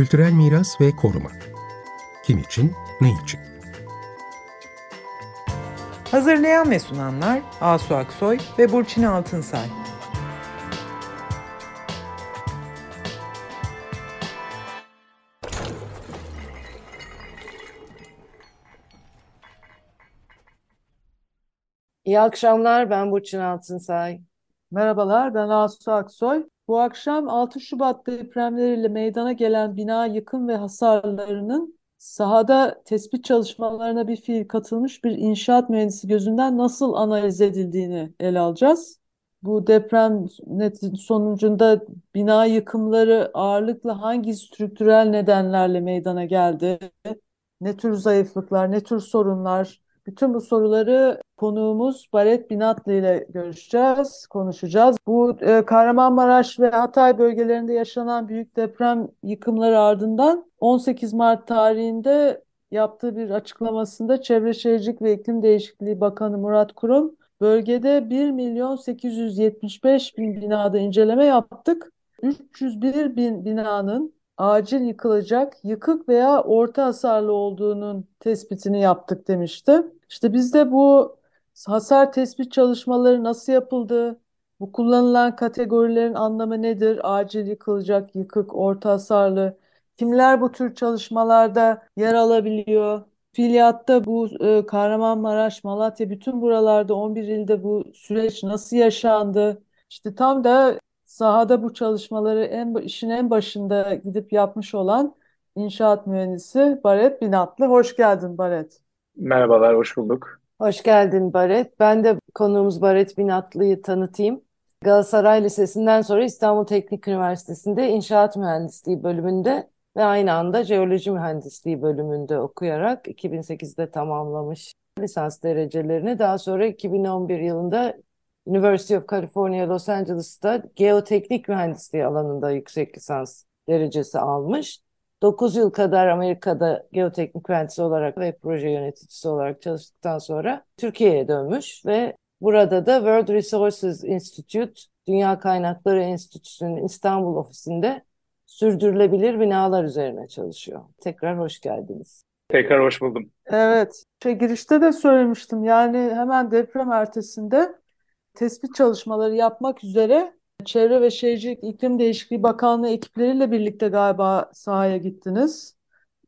Kültürel miras ve koruma. Kim için, ne için? Hazırlayan ve sunanlar Asu Aksoy ve Burçin Altınsay. İyi akşamlar, ben Burçin Altınsay. Merhabalar, ben Asu Aksoy. Bu akşam 6 Şubat depremleriyle meydana gelen bina yıkım ve hasarlarının sahada tespit çalışmalarına bir fiil katılmış bir inşaat mühendisi gözünden nasıl analiz edildiğini ele alacağız. Bu deprem sonucunda bina yıkımları ağırlıkla hangi strüktürel nedenlerle meydana geldi? Ne tür zayıflıklar, ne tür sorunlar? Bütün bu soruları konuğumuz Baret Binatlı ile görüşeceğiz, konuşacağız. Bu e, Kahramanmaraş ve Hatay bölgelerinde yaşanan büyük deprem yıkımları ardından 18 Mart tarihinde yaptığı bir açıklamasında Çevre Şehircilik ve İklim Değişikliği Bakanı Murat Kurum, bölgede 1 milyon 875 bin binada inceleme yaptık. 301 bin binanın acil yıkılacak, yıkık veya orta hasarlı olduğunun tespitini yaptık demişti. İşte biz de bu hasar tespit çalışmaları nasıl yapıldı, bu kullanılan kategorilerin anlamı nedir, acil yıkılacak, yıkık, orta hasarlı, kimler bu tür çalışmalarda yer alabiliyor, Fiiliyatta bu e, Kahramanmaraş, Malatya bütün buralarda 11 ilde bu süreç nasıl yaşandı? İşte tam da sahada bu çalışmaları en işin en başında gidip yapmış olan inşaat mühendisi Baret Binatlı. Hoş geldin Baret. Merhabalar, hoş bulduk. Hoş geldin Baret. Ben de konuğumuz Baret Binatlı'yı tanıtayım. Galatasaray Lisesi'nden sonra İstanbul Teknik Üniversitesi'nde İnşaat Mühendisliği bölümünde ve aynı anda Jeoloji Mühendisliği bölümünde okuyarak 2008'de tamamlamış lisans derecelerini. Daha sonra 2011 yılında University of California Los Angeles'ta geoteknik mühendisliği alanında yüksek lisans derecesi almış. 9 yıl kadar Amerika'da geoteknik mühendisi olarak ve proje yöneticisi olarak çalıştıktan sonra Türkiye'ye dönmüş ve burada da World Resources Institute, Dünya Kaynakları Enstitüsü'nün İstanbul ofisinde sürdürülebilir binalar üzerine çalışıyor. Tekrar hoş geldiniz. Tekrar hoş buldum. Evet, şey, girişte de söylemiştim yani hemen deprem ertesinde tespit çalışmaları yapmak üzere Çevre ve Şehircilik İklim Değişikliği Bakanlığı ekipleriyle birlikte galiba sahaya gittiniz.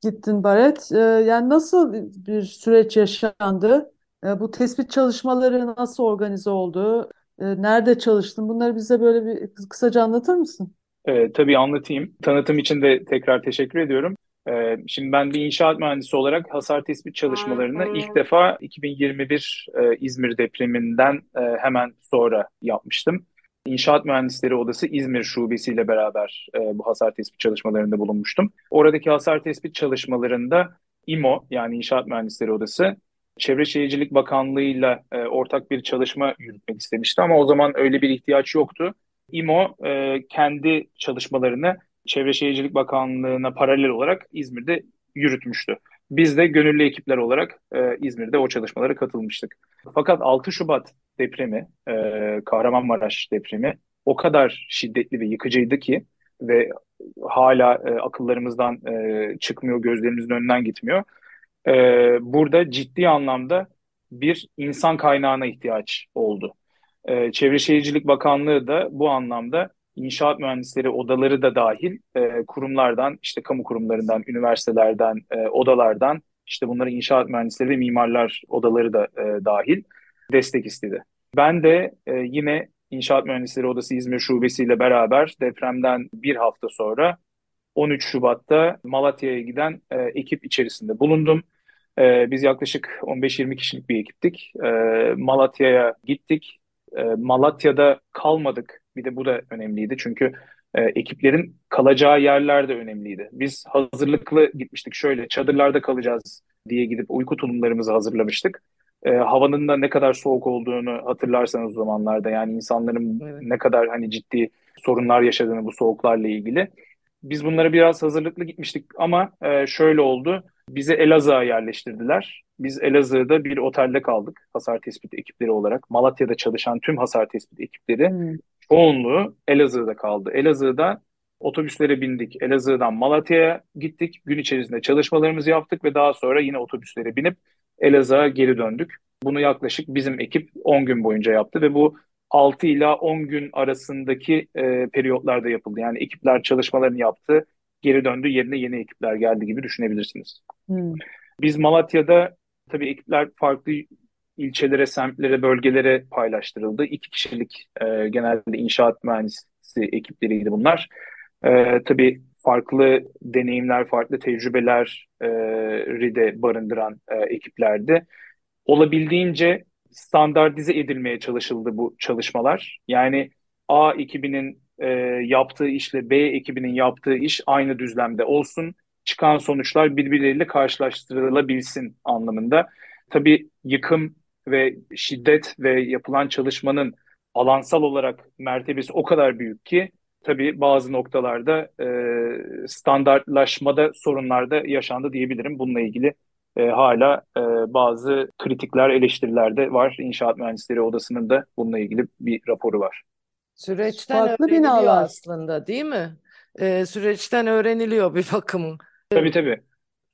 Gittin Baret. Ee, yani nasıl bir süreç yaşandı? Ee, bu tespit çalışmaları nasıl organize oldu? Ee, nerede çalıştın? Bunları bize böyle bir kısaca anlatır mısın? Ee, tabii anlatayım. Tanıtım için de tekrar teşekkür ediyorum. Ee, şimdi ben bir inşaat mühendisi olarak hasar tespit çalışmalarını ilk defa 2021 e, İzmir depreminden e, hemen sonra yapmıştım. İnşaat Mühendisleri Odası İzmir Şubesi ile beraber e, bu hasar tespit çalışmalarında bulunmuştum. Oradaki hasar tespit çalışmalarında İMO yani İnşaat Mühendisleri Odası Çevre Şehircilik Bakanlığı ile ortak bir çalışma yürütmek istemişti ama o zaman öyle bir ihtiyaç yoktu. İMO e, kendi çalışmalarını Çevre Şehircilik Bakanlığı'na paralel olarak İzmir'de yürütmüştü. Biz de gönüllü ekipler olarak e, İzmir'de o çalışmalara katılmıştık. Fakat 6 Şubat depremi, e, Kahramanmaraş depremi o kadar şiddetli ve yıkıcıydı ki ve hala e, akıllarımızdan e, çıkmıyor, gözlerimizin önünden gitmiyor. E, burada ciddi anlamda bir insan kaynağına ihtiyaç oldu. E, Çevre Şehircilik Bakanlığı da bu anlamda inşaat mühendisleri odaları da dahil e, kurumlardan, işte kamu kurumlarından, üniversitelerden, e, odalardan, işte bunları inşaat mühendisleri ve mimarlar odaları da e, dahil destek istedi. Ben de e, yine İnşaat Mühendisleri Odası İzmir Şubesi ile beraber depremden bir hafta sonra 13 Şubat'ta Malatya'ya giden e, ekip içerisinde bulundum. E, biz yaklaşık 15-20 kişilik bir ekiptik. E, Malatya'ya gittik. E, Malatya'da kalmadık. Bir de bu da önemliydi çünkü e, ekiplerin kalacağı yerler de önemliydi. Biz hazırlıklı gitmiştik şöyle çadırlarda kalacağız diye gidip uyku tulumlarımızı hazırlamıştık. E, havanın da ne kadar soğuk olduğunu hatırlarsanız o zamanlarda yani insanların evet. ne kadar hani ciddi sorunlar yaşadığını bu soğuklarla ilgili. Biz bunlara biraz hazırlıklı gitmiştik ama e, şöyle oldu. Bizi Elazığ'a yerleştirdiler. Biz Elazığ'da bir otelde kaldık hasar tespit ekipleri olarak. Malatya'da çalışan tüm hasar tespit ekipleri hmm. çoğunluğu Elazığ'da kaldı. Elazığ'da Otobüslere bindik. Elazığ'dan Malatya'ya gittik. Gün içerisinde çalışmalarımızı yaptık ve daha sonra yine otobüslere binip Elazığ'a geri döndük. Bunu yaklaşık bizim ekip 10 gün boyunca yaptı ve bu 6 ila 10 gün arasındaki e, periyotlarda yapıldı. Yani ekipler çalışmalarını yaptı, geri döndü, yerine yeni ekipler geldi gibi düşünebilirsiniz. Hmm. Biz Malatya'da tabii ekipler farklı ilçelere, semtlere, bölgelere paylaştırıldı. İki kişilik e, genelde inşaat mühendisi ekipleriydi bunlar. E, tabii farklı deneyimler, farklı tecrübeleri de barındıran e, ekiplerdi. Olabildiğince standartize edilmeye çalışıldı bu çalışmalar. Yani A ekibinin e, yaptığı işle B ekibinin yaptığı iş aynı düzlemde olsun. Çıkan sonuçlar birbirleriyle karşılaştırılabilsin anlamında. Tabii yıkım ve şiddet ve yapılan çalışmanın alansal olarak mertebesi o kadar büyük ki tabii bazı noktalarda e, standartlaşmada sorunlar da yaşandı diyebilirim. Bununla ilgili e, hala e, bazı kritikler, eleştiriler de var. İnşaat Mühendisleri Odası'nın da bununla ilgili bir raporu var. Süreçten Farklı öğreniliyor binalar. aslında değil mi? Ee, süreçten öğreniliyor bir bakım. Tabii tabii.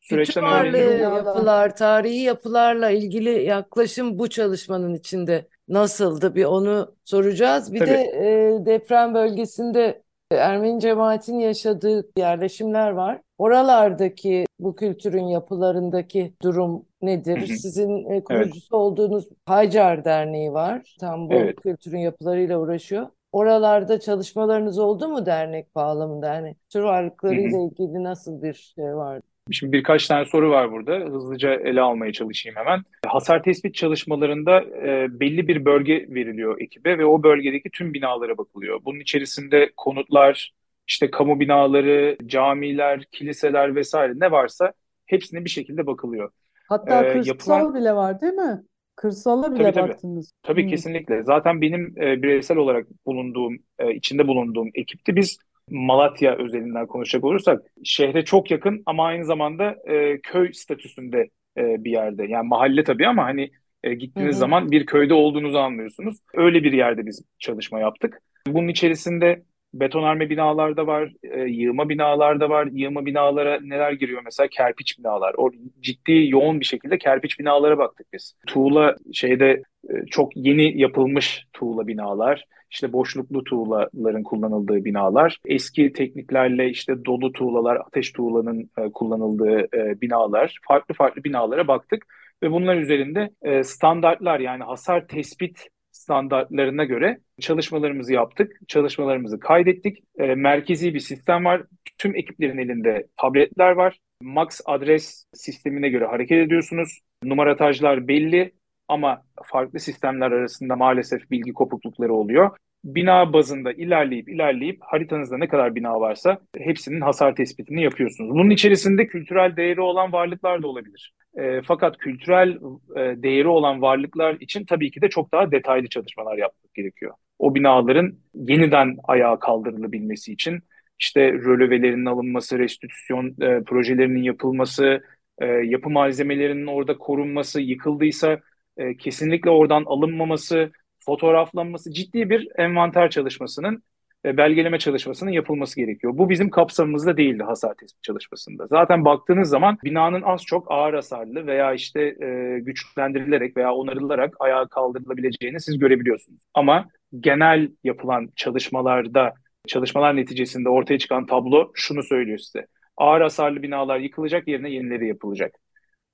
Süreçten varlığı, öğreniliyor. yapılar, tarihi yapılarla ilgili yaklaşım bu çalışmanın içinde nasıldı? Bir onu soracağız. Bir Tabii. de e, deprem bölgesinde Ermeni cemaatin yaşadığı yerleşimler var. Oralardaki bu kültürün yapılarındaki durum nedir? Hı hı. Sizin e, kurucusu olduğunuz Hacar Derneği var. Tam bu Evet. kültürün yapılarıyla uğraşıyor. Oralarda çalışmalarınız oldu mu dernek bağlamında? Yani tür varlıklarıyla ilgili nasıl bir şey var? Şimdi birkaç tane soru var burada. Hızlıca ele almaya çalışayım hemen. Hasar tespit çalışmalarında e, belli bir bölge veriliyor ekibe ve o bölgedeki tüm binalara bakılıyor. Bunun içerisinde konutlar, işte kamu binaları, camiler, kiliseler vesaire ne varsa hepsine bir şekilde bakılıyor. Hatta Ee, kırsal yapılan- bile var değil mi? Kırsala bile Tabii, tabii. baktınız. Tabii Hmm. kesinlikle. Zaten benim e, bireysel olarak bulunduğum, e, içinde bulunduğum ekipti. Biz Malatya özelinden konuşacak olursak şehre çok yakın ama aynı zamanda e, köy statüsünde e, bir yerde. Yani mahalle tabii ama hani e, gittiğiniz Hı hı. zaman bir köyde olduğunuzu anlıyorsunuz. Öyle bir yerde biz çalışma yaptık. Bunun içerisinde betonarme binalar da var, e, yığma binalar da var. Yığma binalara neler giriyor mesela? Kerpiç binalar. O ciddi yoğun bir şekilde kerpiç binalara baktık biz. Tuğla şeyde çok yeni yapılmış tuğla binalar, işte boşluklu tuğlaların kullanıldığı binalar, eski tekniklerle işte dolu tuğlalar, ateş tuğlanın e, kullanıldığı e, binalar, farklı farklı binalara baktık ve bunlar üzerinde e, standartlar yani hasar tespit standartlarına göre çalışmalarımızı yaptık, çalışmalarımızı kaydettik. E, merkezi bir sistem var. Tüm ekiplerin elinde tabletler var. MAX adres sistemine göre hareket ediyorsunuz. Numaratajlar belli ama farklı sistemler arasında maalesef bilgi kopuklukları oluyor. Bina bazında ilerleyip ilerleyip haritanızda ne kadar bina varsa hepsinin hasar tespitini yapıyorsunuz. Bunun içerisinde kültürel değeri olan varlıklar da olabilir. E, fakat kültürel e, değeri olan varlıklar için tabii ki de çok daha detaylı çalışmalar yapmak gerekiyor. O binaların yeniden ayağa kaldırılabilmesi için işte rölevelerinin alınması, restitüsyon e, projelerinin yapılması, e, yapı malzemelerinin orada korunması, yıkıldıysa e, kesinlikle oradan alınmaması, fotoğraflanması, ciddi bir envanter çalışmasının, e, belgeleme çalışmasının yapılması gerekiyor. Bu bizim kapsamımızda değildi hasar tespit çalışmasında. Zaten baktığınız zaman binanın az çok ağır hasarlı veya işte e, güçlendirilerek veya onarılarak ayağa kaldırılabileceğini siz görebiliyorsunuz. Ama genel yapılan çalışmalarda, çalışmalar neticesinde ortaya çıkan tablo şunu söylüyor size. Ağır hasarlı binalar yıkılacak, yerine yenileri yapılacak.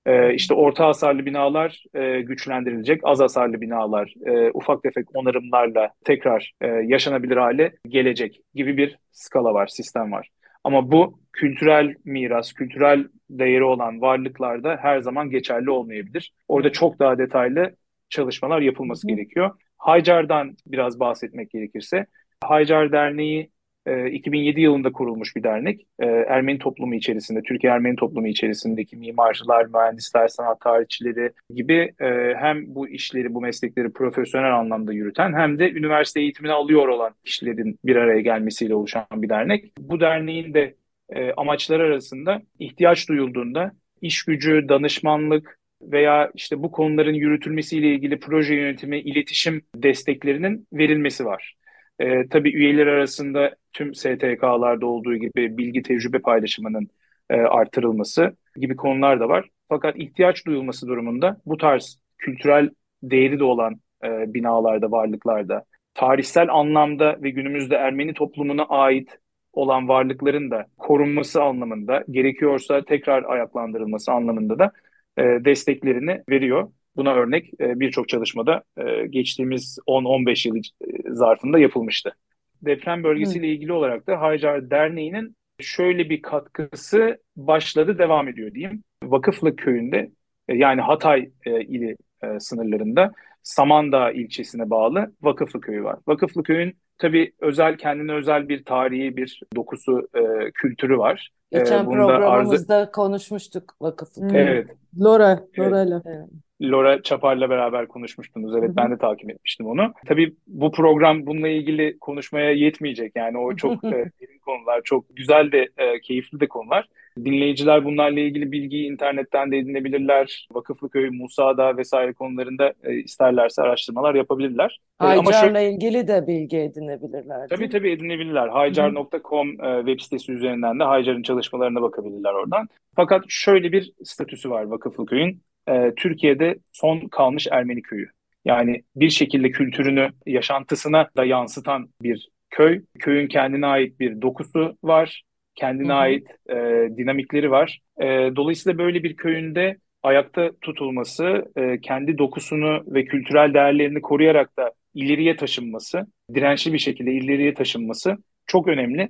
Ee, işte orta hasarlı binalar e, güçlendirilecek, az hasarlı binalar e, ufak tefek onarımlarla tekrar e, yaşanabilir hale gelecek gibi bir skala var, sistem var. Ama bu kültürel miras, kültürel değeri olan varlıklarda her zaman geçerli olmayabilir. Orada çok daha detaylı çalışmalar yapılması hı. gerekiyor. Haycar'dan biraz bahsetmek gerekirse, Haycar Derneği e, 2007 yılında kurulmuş bir dernek. E, Ermeni toplumu içerisinde, Türkiye Ermeni toplumu içerisindeki mimarcılar, mühendisler, sanat tarihçileri gibi e, hem bu işleri, bu meslekleri profesyonel anlamda yürüten hem de üniversite eğitimini alıyor olan kişilerin bir araya gelmesiyle oluşan bir dernek. Bu derneğin de e, amaçları arasında ihtiyaç duyulduğunda iş gücü, danışmanlık veya işte bu konuların yürütülmesiyle ilgili proje yönetimi, iletişim desteklerinin verilmesi var. E, tabii üyeler arasında tüm STK'larda olduğu gibi bilgi tecrübe paylaşımının e, artırılması gibi konular da var. Fakat ihtiyaç duyulması durumunda bu tarz kültürel değeri de olan e, binalarda, varlıklarda, tarihsel anlamda ve günümüzde Ermeni toplumuna ait olan varlıkların da korunması anlamında, gerekiyorsa tekrar ayaklandırılması anlamında da e, desteklerini veriyor. Buna örnek e, birçok çalışmada e, geçtiğimiz 10-15 yıl e, zarfında yapılmıştı. Deprem bölgesiyle ilgili olarak da Haycar Derneği'nin şöyle bir katkısı başladı, devam ediyor diyeyim. Vakıflı köyünde yani Hatay e, ili e, sınırlarında Samandağ ilçesine bağlı Vakıflı köyü var. Vakıflı köyün tabii özel kendine özel bir tarihi bir dokusu, e, kültürü var. Geçen e, programımızda arzu... konuşmuştuk Vakıflı köyü. Evet. Lora, Lora ile. Evet. Laura Çapar'la beraber konuşmuştunuz. Evet ben de takip etmiştim onu. Tabii bu program bununla ilgili konuşmaya yetmeyecek. Yani o çok e, derin konular, çok güzel de e, keyifli de konular. Dinleyiciler bunlarla ilgili bilgiyi internetten de edinebilirler. Vakıflıköy, Musa'da vesaire konularında e, isterlerse araştırmalar yapabilirler. Haycar'la şu... ilgili de bilgi edinebilirler. Tabii tabii edinebilirler. Haycar.com e, web sitesi üzerinden de Haycar'ın çalışmalarına bakabilirler oradan. Fakat şöyle bir statüsü var Vakıflıköy'ün e, Türkiye'de son kalmış Ermeni köyü. Yani bir şekilde kültürünü yaşantısına da yansıtan bir köy. Köyün kendine ait bir dokusu var, kendine hı hı. ait e, dinamikleri var. E, dolayısıyla böyle bir köyünde ayakta tutulması, e, kendi dokusunu ve kültürel değerlerini koruyarak da ileriye taşınması, dirençli bir şekilde ileriye taşınması çok önemli.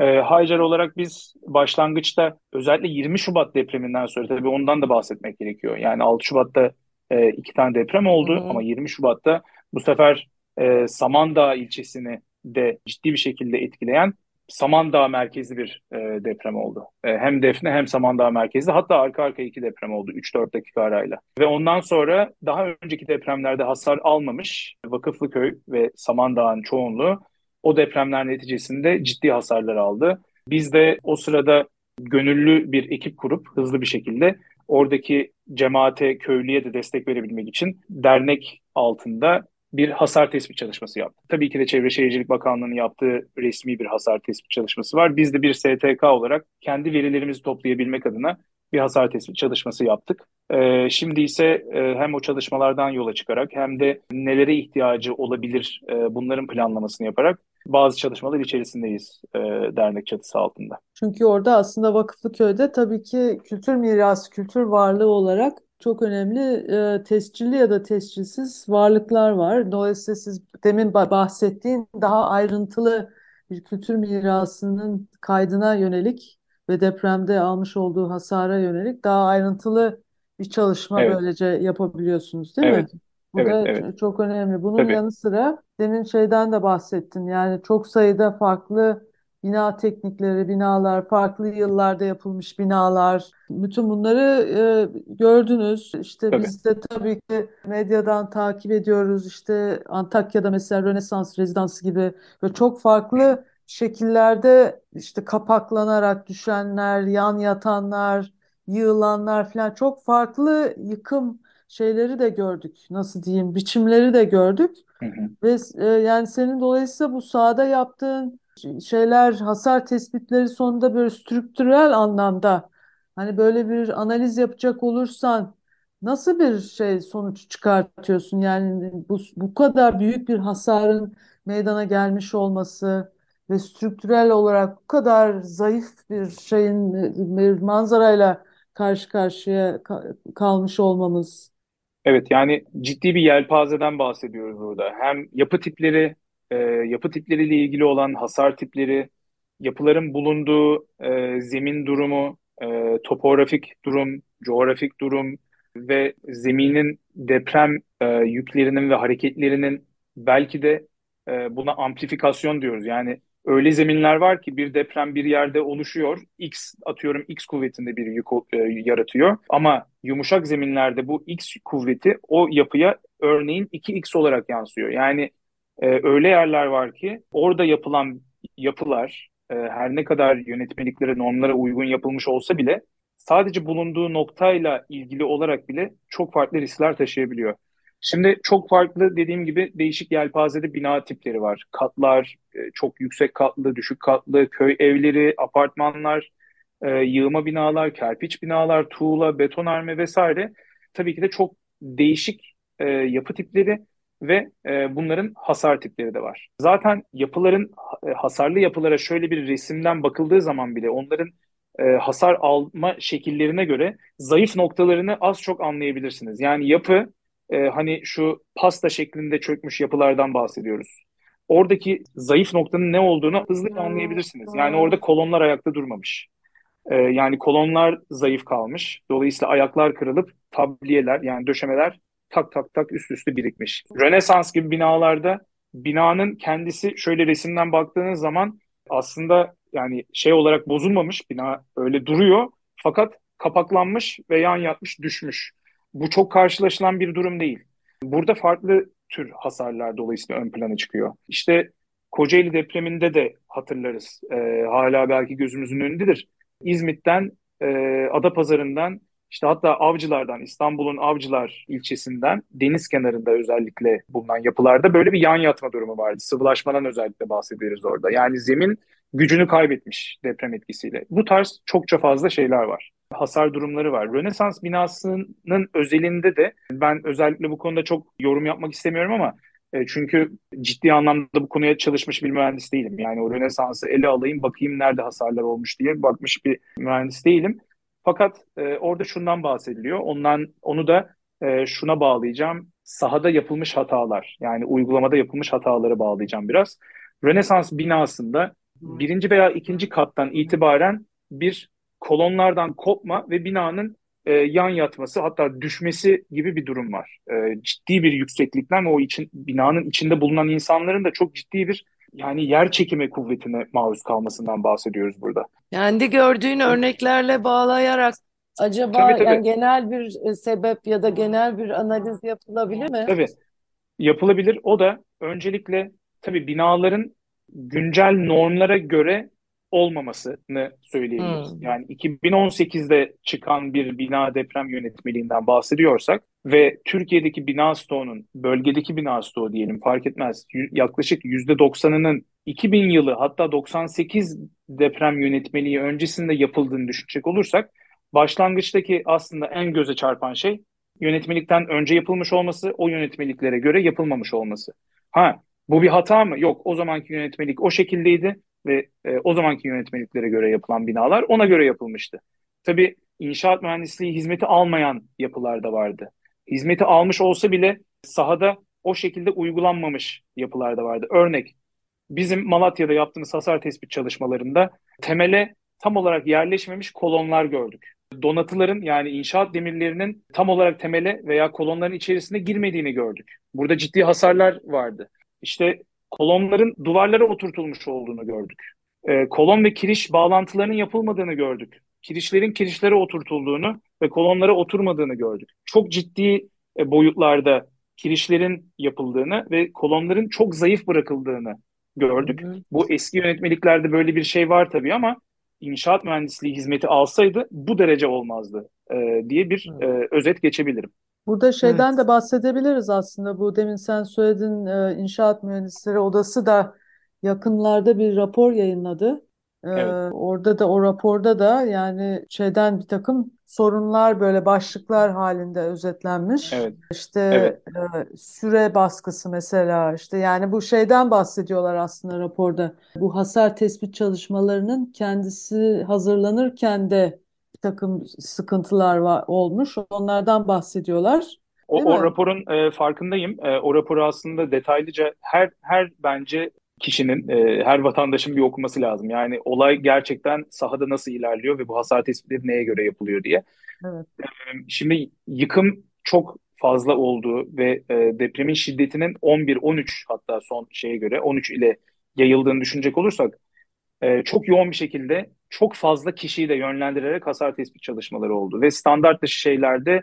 E, Haycar olarak biz başlangıçta özellikle 20 Şubat depreminden sonra tabii ondan da bahsetmek gerekiyor. Yani 6 Şubat'ta e, iki tane deprem oldu hı hı. ama 20 Şubat'ta bu sefer e, Samandağ ilçesini de ciddi bir şekilde etkileyen Samandağ merkezli bir e, deprem oldu. E, hem Defne hem Samandağ merkezli hatta arka arkaya iki deprem oldu 3-4 dakika arayla. Ve ondan sonra daha önceki depremlerde hasar almamış Vakıflıköy ve Samandağ'ın çoğunluğu o depremler neticesinde ciddi hasarlar aldı. Biz de o sırada gönüllü bir ekip kurup hızlı bir şekilde oradaki cemaate, köylüye de destek verebilmek için dernek altında bir hasar tespit çalışması yaptı. Tabii ki de Çevre Şehircilik Bakanlığı'nın yaptığı resmi bir hasar tespit çalışması var. Biz de bir STK olarak kendi verilerimizi toplayabilmek adına bir hasar tespit çalışması yaptık. Ee, şimdi ise e, hem o çalışmalardan yola çıkarak hem de nelere ihtiyacı olabilir e, bunların planlamasını yaparak bazı çalışmalar içerisindeyiz e, dernek çatısı altında. Çünkü orada aslında Vakıflıköy'de tabii ki kültür mirası, kültür varlığı olarak çok önemli e, tescilli ya da tescilsiz varlıklar var. Dolayısıyla siz demin bahsettiğin daha ayrıntılı bir kültür mirasının kaydına yönelik ve depremde almış olduğu hasara yönelik daha ayrıntılı bir çalışma evet. böylece yapabiliyorsunuz değil evet. mi? Bu evet, da evet. çok önemli. Bunun Tabii. yanı sıra demin şeyden de bahsettin. Yani çok sayıda farklı bina teknikleri, binalar, farklı yıllarda yapılmış binalar, bütün bunları e, gördünüz. İşte tabii. biz de tabii ki medyadan takip ediyoruz. İşte Antakya'da mesela Rönesans Rezidansı gibi ve çok farklı şekillerde işte kapaklanarak düşenler, yan yatanlar, yığılanlar falan çok farklı yıkım şeyleri de gördük. Nasıl diyeyim, biçimleri de gördük. Hı hı. Ve e, yani senin dolayısıyla bu sahada yaptığın şeyler, hasar tespitleri sonunda böyle strüktürel anlamda hani böyle bir analiz yapacak olursan nasıl bir şey sonuç çıkartıyorsun? Yani bu, bu kadar büyük bir hasarın meydana gelmiş olması ve strüktürel olarak bu kadar zayıf bir şeyin bir manzarayla karşı karşıya kalmış olmamız. Evet yani ciddi bir yelpazeden bahsediyoruz burada. Hem yapı tipleri, e, yapı tipleriyle ilgili olan hasar tipleri, yapıların bulunduğu e, zemin durumu, e, topografik durum, coğrafik durum ve zeminin deprem e, yüklerinin ve hareketlerinin belki de e, buna amplifikasyon diyoruz. Yani öyle zeminler var ki bir deprem bir yerde oluşuyor. X atıyorum X kuvvetinde bir yük e, yaratıyor. Ama yumuşak zeminlerde bu X kuvveti o yapıya örneğin 2X olarak yansıyor. Yani e, öyle yerler var ki orada yapılan yapılar e, her ne kadar yönetmeliklere, normlara uygun yapılmış olsa bile sadece bulunduğu noktayla ilgili olarak bile çok farklı riskler taşıyabiliyor. Şimdi çok farklı dediğim gibi değişik yelpazede bina tipleri var. Katlar, e, çok yüksek katlı, düşük katlı, köy evleri, apartmanlar, e, yığma binalar, kerpiç binalar, tuğla, betonarme vesaire. Tabii ki de çok değişik e, yapı tipleri ve bunların hasar tipleri de var. Zaten yapıların hasarlı yapılara şöyle bir resimden bakıldığı zaman bile onların hasar alma şekillerine göre zayıf noktalarını az çok anlayabilirsiniz. Yani yapı e, hani şu pasta şeklinde çökmüş yapılardan bahsediyoruz. Oradaki zayıf noktanın ne olduğunu hızlıca anlayabilirsiniz. Yani orada kolonlar ayakta durmamış. E, yani kolonlar zayıf kalmış. Dolayısıyla ayaklar kırılıp tabliyeler yani döşemeler tak tak tak üst üste birikmiş. Rönesans gibi binalarda binanın kendisi şöyle resimden baktığınız zaman aslında yani şey olarak bozulmamış bina öyle duruyor fakat kapaklanmış ve yan yatmış düşmüş. Bu çok karşılaşılan bir durum değil. Burada farklı tür hasarlar dolayısıyla ön plana çıkıyor. İşte Kocaeli depreminde de hatırlarız. E, hala belki gözümüzün önündedir. İzmit'ten, e, Adapazarı'ndan, işte hatta Avcılar'dan, İstanbul'un Avcılar ilçesinden, deniz kenarında özellikle bulunan yapılarda böyle bir yan yatma durumu vardı. Sıvılaşmadan özellikle bahsederiz orada. Yani zemin gücünü kaybetmiş deprem etkisiyle. Bu tarz çokça fazla şeyler var hasar durumları var. Rönesans binasının özelinde de ben özellikle bu konuda çok yorum yapmak istemiyorum ama e, çünkü ciddi anlamda bu konuya çalışmış bir mühendis değilim. Yani o Rönesans'ı ele alayım bakayım nerede hasarlar olmuş diye bakmış bir mühendis değilim. Fakat e, orada şundan bahsediliyor. Ondan onu da e, şuna bağlayacağım. Sahada yapılmış hatalar yani uygulamada yapılmış hataları bağlayacağım biraz. Rönesans binasında birinci veya ikinci kattan itibaren bir kolonlardan kopma ve binanın e, yan yatması hatta düşmesi gibi bir durum var. E, ciddi bir yükseklikten o için binanın içinde bulunan insanların da çok ciddi bir yani yer çekimi kuvvetine maruz kalmasından bahsediyoruz burada. Kendi gördüğün örneklerle bağlayarak acaba tabii, tabii. yani genel bir e, sebep ya da genel bir analiz yapılabilir mi? Tabii. Yapılabilir. O da öncelikle tabii binaların güncel normlara göre olmamasını söyleyebiliriz. Hmm. Yani 2018'de çıkan bir bina deprem yönetmeliğinden bahsediyorsak ve Türkiye'deki bina stoğunun, bölgedeki bina stoğu diyelim fark etmez yaklaşık %90'ının 2000 yılı hatta 98 deprem yönetmeliği öncesinde yapıldığını düşünecek olursak başlangıçtaki aslında en göze çarpan şey yönetmelikten önce yapılmış olması, o yönetmeliklere göre yapılmamış olması. Ha bu bir hata mı? Yok o zamanki yönetmelik o şekildeydi ve e, o zamanki yönetmeliklere göre yapılan binalar ona göre yapılmıştı. Tabii inşaat mühendisliği hizmeti almayan yapılar da vardı. Hizmeti almış olsa bile sahada o şekilde uygulanmamış yapılar da vardı. Örnek bizim Malatya'da yaptığımız hasar tespit çalışmalarında temele tam olarak yerleşmemiş kolonlar gördük. Donatıların yani inşaat demirlerinin tam olarak temele veya kolonların içerisine girmediğini gördük. Burada ciddi hasarlar vardı. İşte kolonların duvarlara oturtulmuş olduğunu gördük. E, kolon ve kiriş bağlantılarının yapılmadığını gördük. Kirişlerin kirişlere oturtulduğunu ve kolonlara oturmadığını gördük. Çok ciddi e, boyutlarda kirişlerin yapıldığını ve kolonların çok zayıf bırakıldığını gördük. Hı. Bu eski yönetmeliklerde böyle bir şey var tabii ama inşaat mühendisliği hizmeti alsaydı bu derece olmazdı e, diye bir e, özet geçebilirim. Burada şeyden Evet. de bahsedebiliriz aslında. Bu demin sen söyledin e, İnşaat Mühendisleri Odası da yakınlarda bir rapor yayınladı. E, Evet. orada da o raporda da yani şeyden bir takım sorunlar böyle başlıklar halinde özetlenmiş. Evet. İşte Evet. e, süre baskısı mesela işte yani bu şeyden bahsediyorlar aslında raporda. Bu hasar tespit çalışmalarının kendisi hazırlanırken de takım sıkıntılar var, olmuş. Onlardan bahsediyorlar. O, o raporun e, farkındayım. E, o raporu aslında detaylıca her her bence kişinin, e, her vatandaşın bir okuması lazım. Yani olay gerçekten sahada nasıl ilerliyor ve bu hasar tespitleri neye göre yapılıyor diye. Evet. E, şimdi yıkım çok fazla olduğu ve e, depremin şiddetinin 11-13 hatta son şeye göre 13 ile yayıldığını düşünecek olursak e, çok yoğun bir şekilde çok fazla kişiyi de yönlendirerek hasar tespit çalışmaları oldu ve standart dışı şeylerde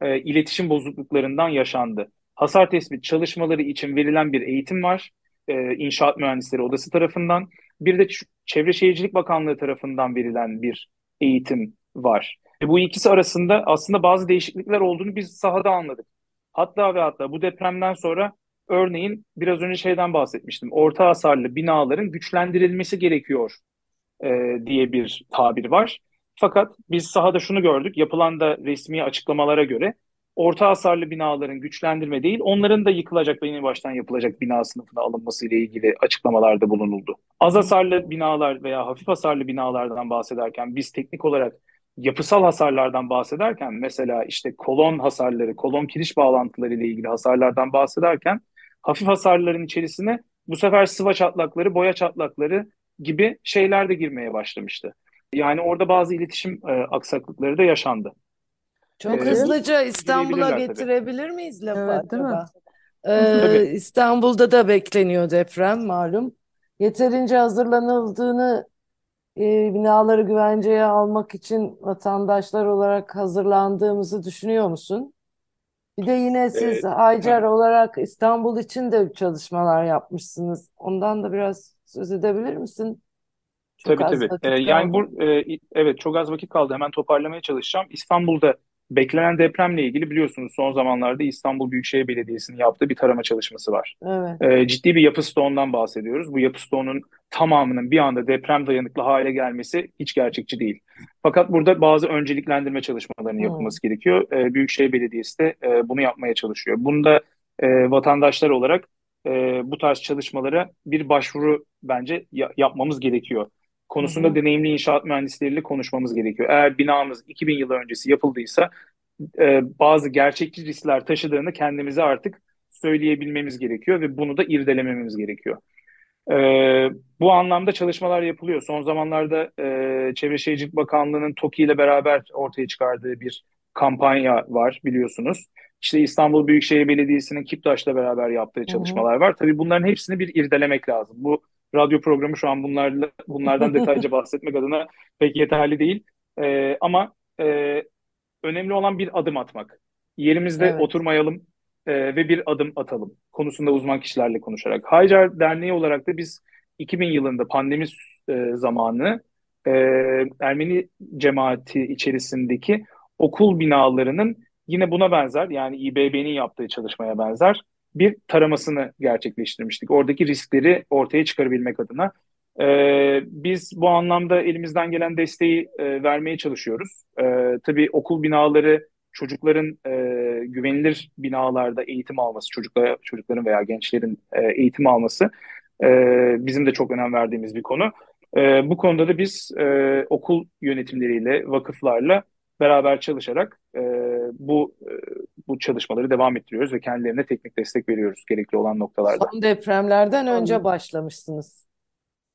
e, iletişim bozukluklarından yaşandı. Hasar tespit çalışmaları için verilen bir eğitim var. E, İnşaat Mühendisleri Odası tarafından. Bir de Çevre Şehircilik Bakanlığı tarafından verilen bir eğitim var. E, bu ikisi arasında aslında bazı değişiklikler olduğunu biz sahada anladık. Hatta ve hatta bu depremden sonra örneğin biraz önce şeyden bahsetmiştim. Orta hasarlı binaların güçlendirilmesi gerekiyor e, diye bir tabir var. Fakat biz sahada şunu gördük. Yapılan da resmi açıklamalara göre orta hasarlı binaların güçlendirme değil, onların da yıkılacak ve yeni baştan yapılacak bina sınıfına alınması ile ilgili açıklamalarda bulunuldu. Az hasarlı binalar veya hafif hasarlı binalardan bahsederken biz teknik olarak yapısal hasarlardan bahsederken mesela işte kolon hasarları, kolon kiriş bağlantıları ile ilgili hasarlardan bahsederken hafif hasarların içerisine bu sefer sıva çatlakları, boya çatlakları gibi şeyler de girmeye başlamıştı. Yani orada bazı iletişim e, aksaklıkları da yaşandı. Çok Ee, hızlıca İstanbul'a girebilirler tabii. getirebilir miyiz lafı Evet, değil mi? Tabii. Ee, İstanbul'da da bekleniyor deprem malum. Yeterince hazırlanıldığını e, binaları güvenceye almak için vatandaşlar olarak hazırlandığımızı düşünüyor musun? Bir de yine siz Ee, Hacer olarak İstanbul için de çalışmalar yapmışsınız. Ondan da biraz söz edebilir misin? Çok Tabii az tabii. vakit Ee, yani kaldı. bu e, evet çok az vakit kaldı. Hemen toparlamaya çalışacağım. İstanbul'da beklenen depremle ilgili biliyorsunuz son zamanlarda İstanbul Büyükşehir Belediyesi'nin yaptığı bir tarama çalışması var. Evet. Ee, ciddi bir yapı stoğundan bahsediyoruz. Bu yapı stoğunun tamamının bir anda deprem dayanıklı hale gelmesi hiç gerçekçi değil. Fakat burada bazı önceliklendirme çalışmalarının Hmm. yapılması gerekiyor. Ee, Büyükşehir Belediyesi de e, bunu yapmaya çalışıyor. Bunda e, vatandaşlar olarak e, bu tarz çalışmalara bir başvuru bence ya- yapmamız gerekiyor. Konusunda Hı hı. deneyimli inşaat mühendisleriyle konuşmamız gerekiyor. Eğer binamız 2000 yıl öncesi yapıldıysa e, bazı gerçekçi riskler taşıdığını kendimize artık söyleyebilmemiz gerekiyor ve bunu da irdelememiz gerekiyor. E, bu anlamda çalışmalar yapılıyor. Son zamanlarda e, Çevre Şehircilik Bakanlığı'nın TOKİ ile beraber ortaya çıkardığı bir kampanya var biliyorsunuz. İşte İstanbul Büyükşehir Belediyesi'nin Kiptaş'la beraber yaptığı çalışmalar var. Tabii bunların hepsini bir irdelemek lazım. Bu radyo programı şu an bunlarla, bunlardan detaylıca bahsetmek adına pek yeterli değil. E, ama e, önemli olan bir adım atmak. Yerimizde Evet. oturmayalım e, ve bir adım atalım konusunda uzman kişilerle konuşarak. Haycar Derneği olarak da biz 2000 yılında pandemi e, zamanı e, Ermeni cemaati içerisindeki okul binalarının yine buna benzer yani İBB'nin yaptığı çalışmaya benzer bir taramasını gerçekleştirmiştik. Oradaki riskleri ortaya çıkarabilmek adına. Ee, biz bu anlamda elimizden gelen desteği e, vermeye çalışıyoruz. Ee, tabii okul binaları çocukların e, güvenilir binalarda eğitim alması, çocuklara, çocukların veya gençlerin e, eğitim alması e, bizim de çok önem verdiğimiz bir konu. E, bu konuda da biz e, okul yönetimleriyle, vakıflarla beraber çalışarak e, bu e, bu çalışmaları devam ettiriyoruz ve kendilerine teknik destek veriyoruz gerekli olan noktalarda. Son depremlerden önce Anladım. başlamışsınız.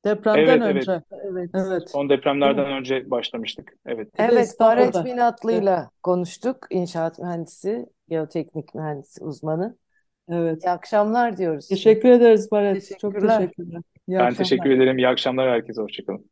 Depremden Evet, evet. önce. Evet. Evet. Son depremlerden önce başlamıştık. Evet. Evet, İstanbul'da. Binatlı'yla konuştuk. İnşaat mühendisi, geoteknik mühendisi uzmanı. Evet. İyi akşamlar diyoruz. Teşekkür ederiz Baret. Çok Teşekkürler. teşekkürler. İyi Ben akşamlar. teşekkür ederim. İyi akşamlar herkese. Hoşçakalın.